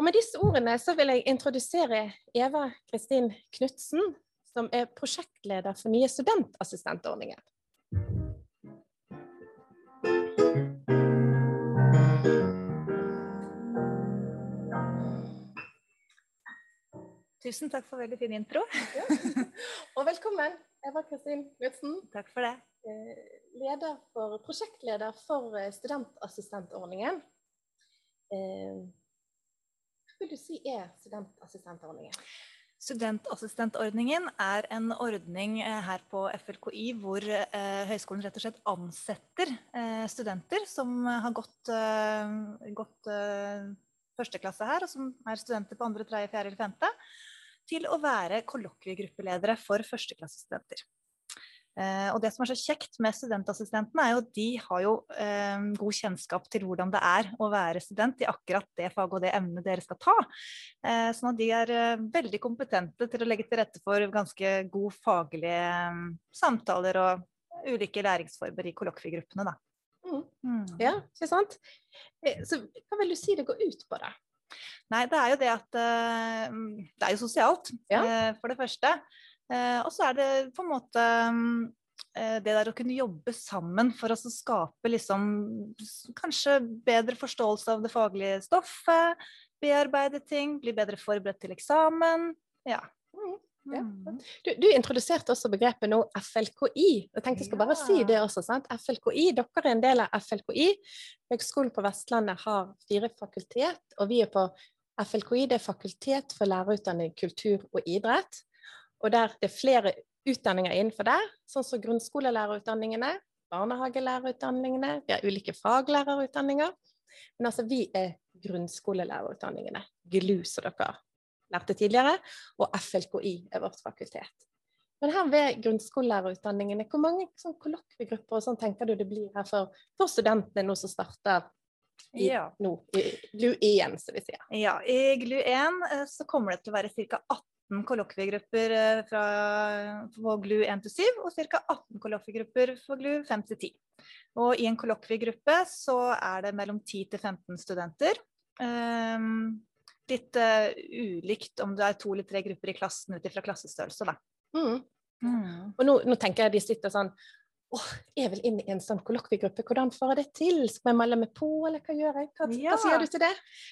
Og med disse ordene så vil jeg introdusere Eva Kristin Knutsen, som er prosjektleder for nye studentassistentordninger. Tusen takk for veldig fin intro. Ja. <laughs> Og velkommen, Eva Kristin Knutsen. Takk for det. Eh, Leder for, prosjektleder for eh, studentassistentordningen. Eh, Hva vil du si er studentassistentordningen? Studentassistentordningen er en ordning her på FLKI hvor eh, høyskolen rett og slett ansetter eh, studenter som har gått, gått eh, første her, og som er studenter på andre, tredje, fjerde eller femte, til å være kollokviegruppeledere for førsteklassestudenter. Eh, og det som er så kjekt med studentassistentene, er jo at de har jo eh, god kjennskap til hvordan det er å være student i akkurat det faget og det emnet dere skal ta. Eh, sånn at de er eh, veldig kompetente til å legge til rette for ganske god faglige eh, samtaler og ulike læringsformer i kollokviegruppene, da. Mm. Mm. Ja, ikke sant? Eh, Så hva vil du si det går ut på, da? Nei, det er jo det at eh, Det er jo sosialt, Ja. eh, for det første. Eh, og så er det på en måte mm, det der å kunne jobbe sammen for å skape liksom kanskje bedre forståelse av det faglige stoffet, bearbeide ting, bli bedre forberedt til eksamen. Ja. Ja. Mm. Du, du introduserte også begrepet nå FLKI. Jeg tenkte jeg skal bare si det også. sant? FLKI, Dere er en del av FLKI. Høgskolen på Vestlandet har fire fakultet, og vi er på FLKI, det er Fakultet for lærerutdanning, kultur og idrett. Og der det er flere utdanninger innenfor der, sånn som grunnskolelærerutdanningene, barnehagelærerutdanningene, vi har ulike faglærerutdanninger. Men altså, vi er grunnskolelærerutdanningene, GLU, som dere lærte tidligere, og FLKI er vårt fakultet. Men her ved grunnskolelærerutdanningene, hvor mange sånn kollokviegrupper og sånn tenker du det blir her for, for studentene nå som starter i, Ja. nå, i GLU igjen, som vi sier? Ja, I GLU1 eh, så kommer det til å være ca. 18 kollokviegrupper eh, fra for GLU 1 til 7, og ca. 18 kollokviegrupper for GLU 5 til 10. Og i en kollokviegruppe så er det mellom 10 til 15 studenter. Ehm, litt uh, ulikt om du er to eller tre grupper i klassen ut ifra klassestørrelse, da. Mm. Mm. Og nå, nå tenker jeg de sitter sånn Åh, jeg vil inn i en sånn kollokviegruppe, hvordan får jeg det til? Skal jeg melde meg på, eller hva gjør jeg? Hva, Ja. hva sier du til det?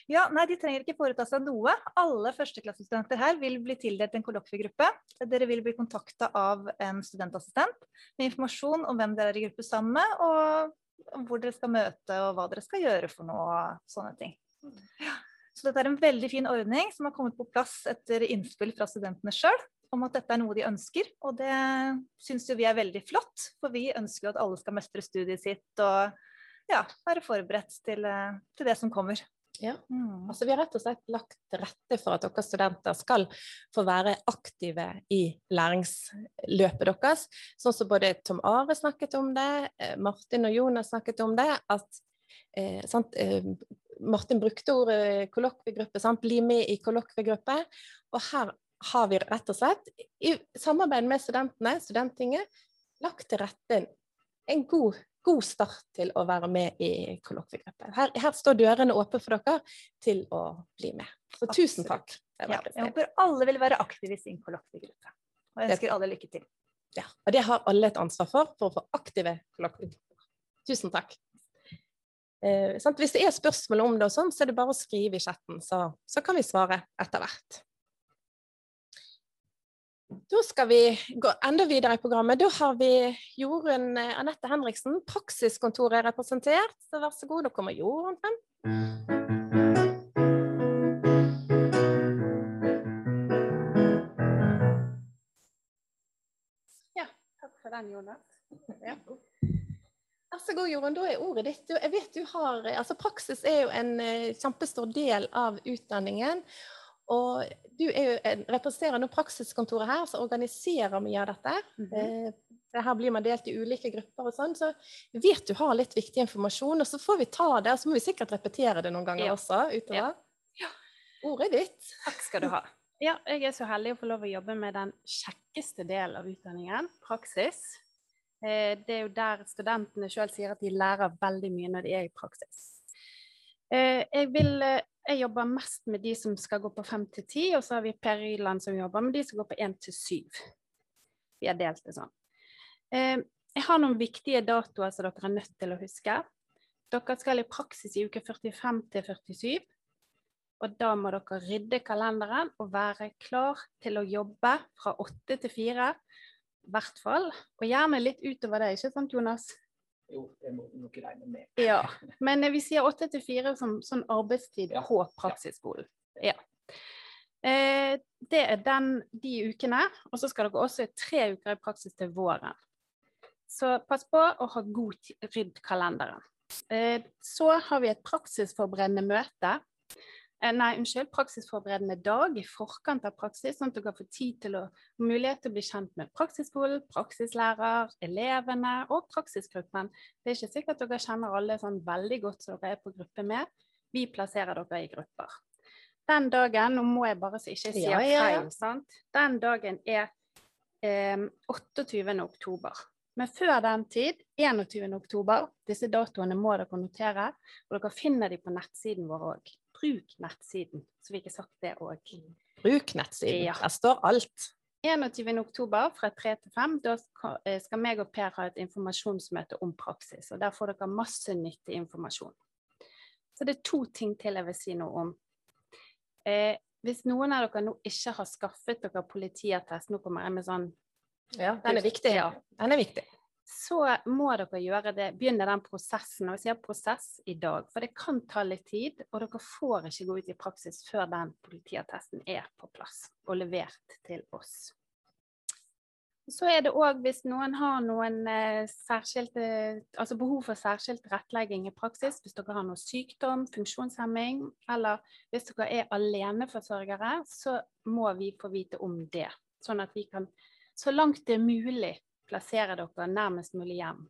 Ja, nei, De trenger ikke foreta seg noe. Alle førsteklassestudenter her vil bli tildelt en kollokviegruppe. Dere vil bli kontakta av en studentassistent med informasjon om hvem dere er i gruppe sammen med, og hvor dere skal møte og hva dere skal gjøre for noe. og sånne ting. Ja. Så dette er en veldig fin ordning som har kommet på plass etter innspill fra studentene sjøl om at dette er noe de ønsker. Og det syns jo vi er veldig flott, for vi ønsker jo at alle skal mestre studiet sitt og ja, være forberedt til, eh, til det som kommer. Ja. Mm. Altså, vi har rett og slett lagt til rette for at dere studenter skal få være aktive i læringsløpet deres. Sånn som både Tom Are snakket om det, eh, Martin og Jonas snakket om det. At eh, sant, eh, Martin brukte ordet kollokviegruppe, bli med i kollokviegruppe. Og her har vi rett og slett, i samarbeid med studentene, Studenttinget, lagt til rette en god god start til å være med i kollokviegruppe. Her, her, står dørene åpne for dere til å bli med. Så tusen takk. Ja, jeg håper alle vil være aktive i sin kollokviegruppe. Og jeg ønsker alle lykke til. Ja, og det har alle et ansvar for, for å få aktive kollokviegrupper. Tusen takk. Eh, Hvis det er spørsmål om det, og sånn, så er det bare å skrive i chatten, så, så kan vi svare etter hvert. Da skal vi gå enda videre i programmet. Da har vi Jorunn eh, Anette Henriksen, praksiskontoret representert. Så vær så god, da kommer Jorunn frem. Ja, takk for den, Jonas. Ja. Vær så god, Jorunn. Da er ordet ditt. Jeg vet du har, altså Praksis er jo en uh, kjempestor del av utdanningen. Og du jo representerer nå praksiskontoret her, som organiserer mye av dette. Mm -hmm. det her blir man delt i ulike grupper og sånn, så vet du har litt viktig informasjon. Og så får vi ta det, og så må vi sikkert repetere det noen ganger Ja. også utover. Ja. Ordet er ditt. Takk skal du ha. <laughs> Ja, jeg er så heldig å få lov å jobbe med den kjekkeste delen av utdanningen, praksis. Eh, Det er jo der studentene sjøl sier at de lærer veldig mye når de er i praksis. Eh, Jeg, vil, eh, jeg jobber mest med de som skal gå på fem til ti, og så har vi Per Ryland som jobber med de som går på én til syv. Vi har delt det sånn. Jeg har noen viktige datoer som dere er nødt til å huske. Dere skal i praksis i uke 45 til 47. Og da må dere rydde kalenderen og være klar til å jobbe fra åtte til fire. Hvert fall. Og gjerne litt utover det, ikke sant Jonas? Jo, det må du nok regne med. Ja. <laughs> Men eh, vi sier åtte til fire som sånn arbeidstid Ja. på praksisskolen. Ja. Eh, det er den, de ukene. Og så skal dere også tre uker i praksis til våren. Så pass på å ha god rydd kalenderen. Eh, så har vi et praksisforberedende møte. Eh, nei, unnskyld, praksisforberedende dag i forkant av praksis, sånn at dere får tid til å mulighet til å bli kjent med praksisskolen, praksislærer, elevene og praksisgruppen. Det er ikke sikkert dere kjenner alle sånn veldig godt som dere er på gruppe med. Vi plasserer dere i grupper. Den dagen, nå må jeg bare så ikke si Ja, ja, ja. feil, sant? Den dagen er eh, 28. oktober. Men før den tid, 21. oktober, disse datoene må dere notere, og dere finner de på nettsiden vår òg. Bruk nettsiden, så vi ikke sagt det òg. Bruk nettsiden. Ja. Der står alt. 21. oktober fra 3 til 5, da eh, skal meg og Per ha et informasjonsmøte om praksis. og Der får dere masse nyttig informasjon. Så det er to ting til jeg vil si noe om. Eh, hvis noen av dere nå ikke har skaffet dere politiattest, nå kommer jeg med sånn Ja, den er viktig. Ja. Den er viktig. Så må dere gjøre det, begynne den prosessen. Og jeg sier prosess i dag, for det kan ta litt tid, og dere får ikke gå ut i praksis før den politiattesten er på plass og levert til oss. Så er det òg hvis noen har noen eh, særskilte, altså behov for særskilt rettlegging i praksis, hvis dere har noe sykdom, funksjonshemming, eller hvis dere er aleneforsørgere, så må vi få vite om det. Sånn at vi kan, så langt det er mulig, plassere dere nærmest mulig hjem.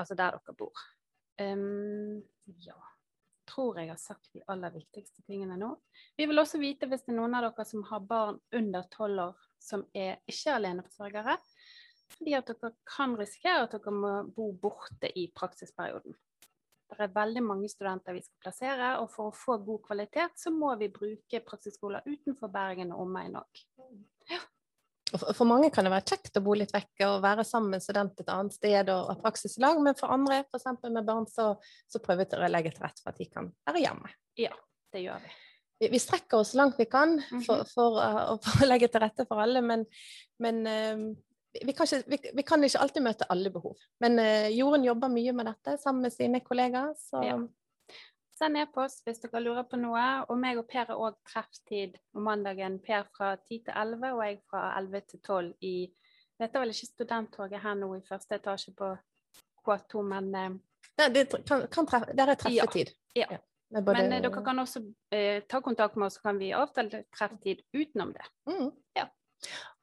Altså der dere bor. Um, ja. Tror jeg har sagt de aller viktigste tingene nå. Vi vil også vite hvis det er noen av dere som har barn under tolv år som er ikke aleneforsørgere. Fordi at dere kan risikere at dere må bo borte i praksisperioden. Det er veldig mange studenter vi skal plassere, og for å få god kvalitet, så må vi bruke praksisskoler utenfor Bergen og omegn òg. Og For for mange kan det være kjekt å bo litt vekke og være sammen med student et annet sted og ha praksis i lag, men for andre, f.eks. med barn, så, så prøver vi å legge til rette for at de kan være hjemme. Ja, Det gjør vi. Vi, vi strekker oss så langt vi kan for, for, uh, <laughs> for å legge til rette for alle, men, men uh, vi, kan ikke, vi, vi kan ikke alltid møte alle behov. Men uh, Jorunn jobber mye med dette sammen med sine kollegaer, så Ja. Send e-post hvis dere lurer på noe. Og meg og Per har òg trefftid om mandagen. Per fra 10 til 11, og jeg fra 11 til 12 i Dette er vel ikke studenttoget her nå i første etasje på K2, men Nei, det, det kan, kan treffe, der er treffetid. Ja. med både- Men eh, dere kan også eh, ta kontakt med oss, så kan vi avtale trefftid utenom det. Mm. Ja.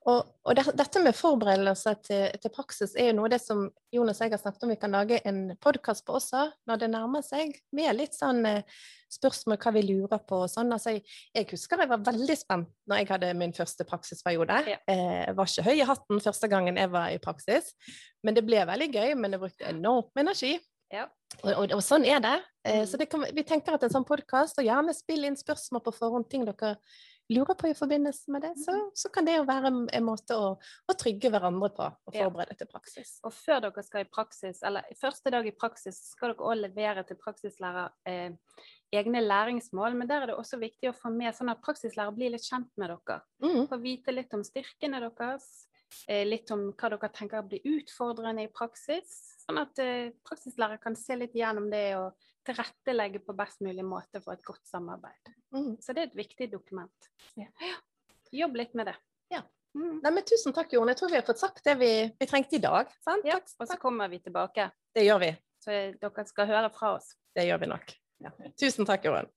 Og, og det, dette med forberedelser til, til praksis er jo noe av det som Jonas og jeg har snakket om vi kan lage en podkast på også, når det nærmer seg, med litt sånn eh, spørsmål hva vi lurer på og sånn. Altså, jeg, jeg husker jeg var veldig spent når jeg hadde min første praksisperiode. Ja. Eh, jeg var ikke høy i hatten første gangen jeg var i praksis, men det ble veldig gøy. Men jeg brukte enormt med energi. Ja. Og, og, og sånn er det. Eh, Mm. så det kan, vi tenker at en sånn podkast, og gjerne spill inn spørsmål på forhånd, ting dere lurer på i forbindelse med det, så, så kan det jo være en, måte å, å trygge hverandre på og Ja. forberede til praksis. Og før dere skal i praksis, eller første dag i praksis, skal dere også levere til praksislærer eh, egne læringsmål. Men der er det også viktig å få med sånn at praksislærer blir litt kjent med dere. Mm. Få vite litt om styrkene deres, eh, litt om hva dere tenker blir utfordrende i praksis. Sånn at eh, praksislærer kan se litt gjennom det og tilrettelegge på best mulig måte for et godt samarbeid. Mm. Så det er et viktig dokument. Ja. Jobb litt med det. Ja. Mm. Nei, men tusen takk, Jorunn. Jeg tror vi har fått sagt det vi, vi trengte i dag. Sant? Ja, Takk, og så kommer vi tilbake. Det gjør vi. Så dere skal høre fra oss. Det gjør vi nok. Ja. Tusen takk, Jorunn.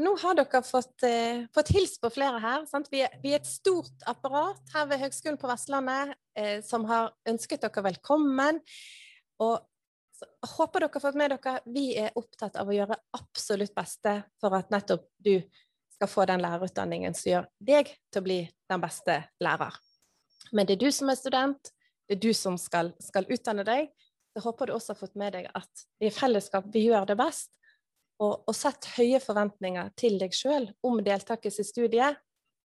Nå har dere fått, eh, fått hilst på flere her. Sant? Vi, er, vi er et stort apparat her ved Høgskolen på Vestlandet eh, som har ønsket dere velkommen. Og så håper dere har fått med dere vi er opptatt av å gjøre absolutt beste for at nettopp du skal få den lærerutdanningen som gjør deg til å bli den beste lærer. Men det er du som er student, det er du som skal, skal utdanne deg. Så håper du også har fått med deg at i fellesskap vi gjør det best. Og, og sett høye forventninger til deg sjøl om deltakelse i studiet,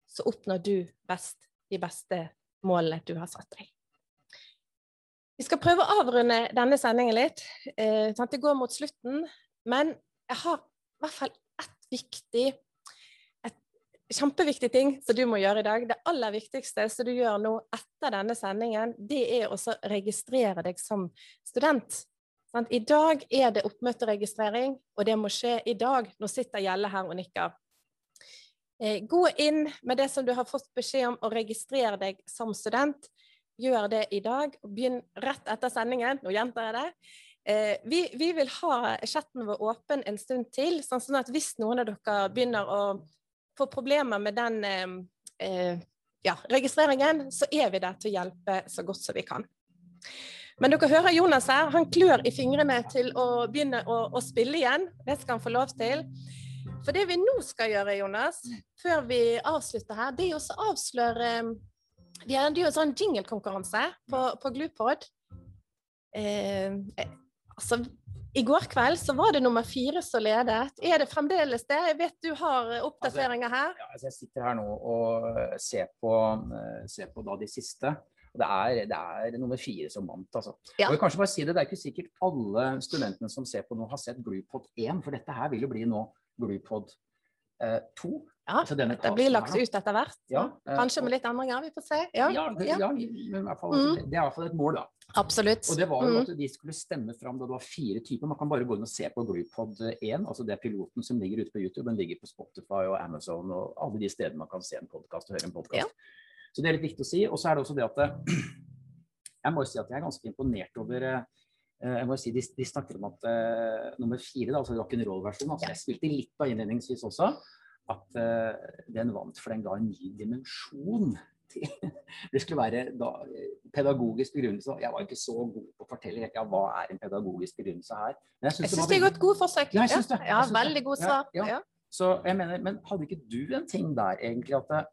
så oppnår du best de beste målene du har satt deg. Vi skal prøve å avrunde denne sendingen litt. Eh, sant, det går mot slutten. Men jeg har i hvert fall ett viktig et kjempeviktig ting som du må gjøre i dag. Det aller viktigste som du gjør nå etter denne sendingen, det er å registrere deg som student. Sant? I dag er det oppmøteregistrering, og det må skje i dag. Nå sitter Gjelle her og nikker. Eh, Gå inn med det som du har fått beskjed om, og registrer deg som student. Gjør det i dag, og begynn rett etter sendingen. Nå gjentar jeg det. Eh, vi, vi vil ha chatten vår åpen en stund til, sånn sånn at hvis noen av dere begynner å få problemer med den eh, eh, ja, registreringen, så er vi der til å hjelpe så godt som vi kan. Men dere hører Jonas her, han klør i fingrene til å begynne å, å spille igjen. Det skal han få lov til. For det vi nå skal gjøre, Jonas, før vi avslutter her, det er å avsløre vi hadde jo en sånn jinglekonkurranse på, på Glupod. Eh, altså, i går kveld så var det nummer fire som ledet. Er det fremdeles det? Jeg vet du har oppdateringer altså, her. Altså, ja, altså jeg sitter her nå og eh, ser på, eh, ser på da de siste. Det er, det er nummer fire som vant, altså. Ja. Og kanskje bare si Det det er ikke sikkert alle studentene som ser på nå, har sett Glupod 1, for dette her vil jo bli nå Glupod 2. Eh, to. Ja, altså det blir lagt ut etter hvert. Ja, eh, Kanskje og, med litt endringer, vi får se. Ja, ja, det, ja. I, fall, altså, mm. det, er i hvert fall et mål, da. Absolutt. Og det var jo mm. at de skulle stemme fram da det var fire typer. Man kan bare gå inn og se på Bluepod 1, altså det er piloten som ligger ute på YouTube. Den ligger på Spotify og Amazon og alle de stedene man kan se en podkast og høre en podkast. Så det er litt viktig å si. Og så er det også det at <clears throat> jeg må jo si at jeg er ganske imponert over eh, jeg må jo si, De, de snakker om at uh, nummer fire, da, altså rock'n'roll-versjonen altså Jeg spilte litt av innledningsvis også. At uh, den vant, for den ga en ny dimensjon. <laughs> til Det skulle være da, eh, pedagogisk begrunnelse. Jeg var ikke så god på å fortelle helt, ja, hva er en pedagogisk begrunnelse her. Men Jeg det syns var det er et godt forsøk. Ja, det. Ja, det. veldig god svar. ja. Ja. Så jeg mener, men hadde ikke du en ting der egentlig at det,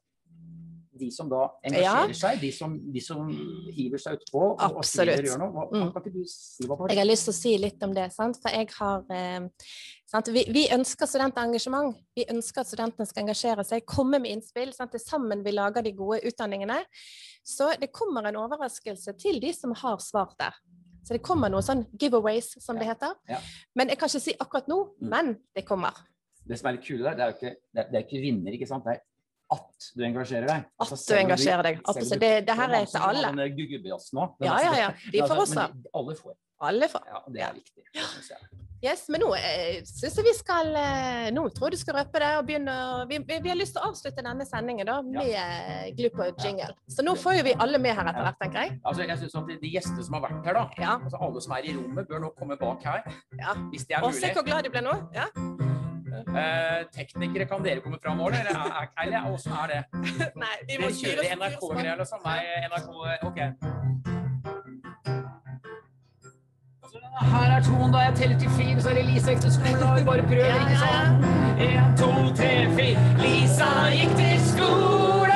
de som da engasjerer Ja. seg, de som, de som hiver seg utpå og, og skriver gjør noe, hva, Mm. kan ikke du si hva Jeg har lyst til å si litt om det. Sant? For jeg har eh, sant? Vi, vi ønsker studentengasjement. Vi ønsker at studentene skal engasjere seg, komme med innspill. Sant? Det er sammen vi lager de gode utdanningene. Så det kommer en overraskelse til de som har svart der. Så det kommer noen sånn giveaways, som det heter. Ja. Men jeg kan ikke si akkurat nå, Mm. men det kommer. Det som er litt kule der, det er jo ikke, det er, det er ikke vinner, ikke sant. Det er at du engasjerer deg. Altså, At du engasjerer deg. Absolutt. du- Det- det her er til alle. den guggubejazzen nå. Den Ja, ja, ja. De får altså, også. men Alle får. Alle får. Ja, det er viktig. Ja. Yes, men nå eh, syns jeg vi skal eh, Nå tror jeg du skal røpe det og begynne vi, vi, vi har lyst til å avslutte denne sendingen da med ja. glipp og jingle. Så nå får jo vi alle med her etter hvert, tenker jeg. Altså, jeg synes at de, gjestene som har vært her, da, Ja. altså alle som er i rommet, bør nå komme bak her. Ja. Hvis det er Og se hvor glad de ble nå. Ja. Eh, teknikere, kan dere komme fram òg, eller er- er- åssen er det? <laughs> Nei, vi må kjøre NRK-greier, liksom? Nei, NRK OK. Altså, Her er tonen, da jeg teller til fire, så er det Lisa gikk til skolen, og vi bare prøver, ikke sant? Én, to, tre, fire. Lisa gikk til skolen,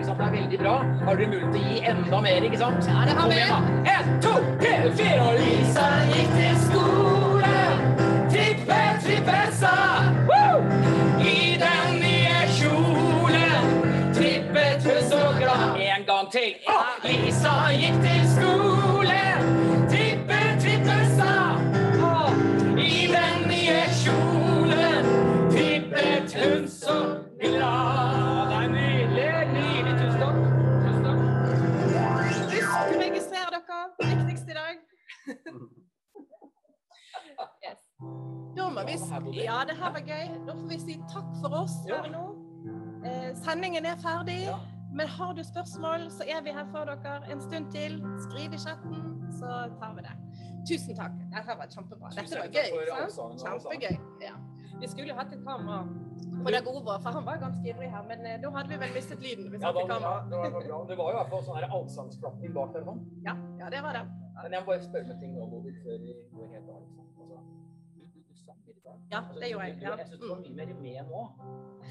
sant, det er veldig bra. Har dere mulighet til å gi enda mer, ikke sant? Ja, det har vi. En, to, tre, fire, og Lisa gikk til skolen. Trippe, trippe, sa. Woo! I den nye kjolen trippet hun så glad. En gang til. Ja, Lisa gikk til skolen. Trippe, trippe, sa. I den nye kjolen trippet Må vi Ja, det her var gøy. Da får vi si takk for oss her nå. Eh, sendingen er ferdig. Men har du spørsmål, så er vi her for dere en stund til. Skriv i chatten, så tar vi det. Tusen takk. Dette var kjempebra. Dette var gøy. sant? Kjempegøy. Ja. Vi skulle jo hatt et kamera på deg Ove, for han var ganske ivrig her. Men eh, da hadde vi vel mistet lyden hvis Ja, da, ja, det, var, bra. det var jo i hvert fall sånn her allsangsklapping bak der. Sånn. Ja, ja, det var det. Men jeg må bare spørre om en ting nå, Bodil, før vi går helt av. Ja, det gjorde jeg, ja. Jeg syns du var mye mer med nå.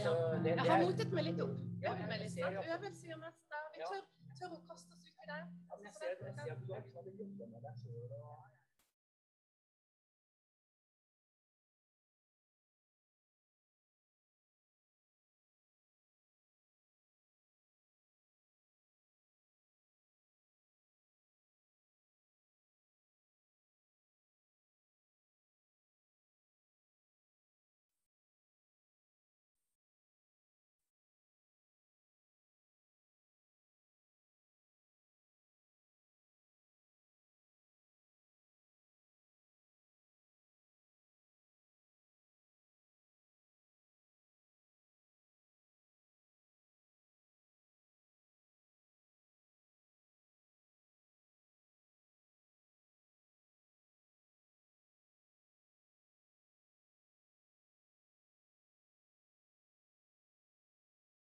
Så det, Jeg har er- motet meg litt opp. Øvelse gjør mester. Vi tør, tør å kaste oss ut i det. Jeg ser, at du har liksom jobbet med deg og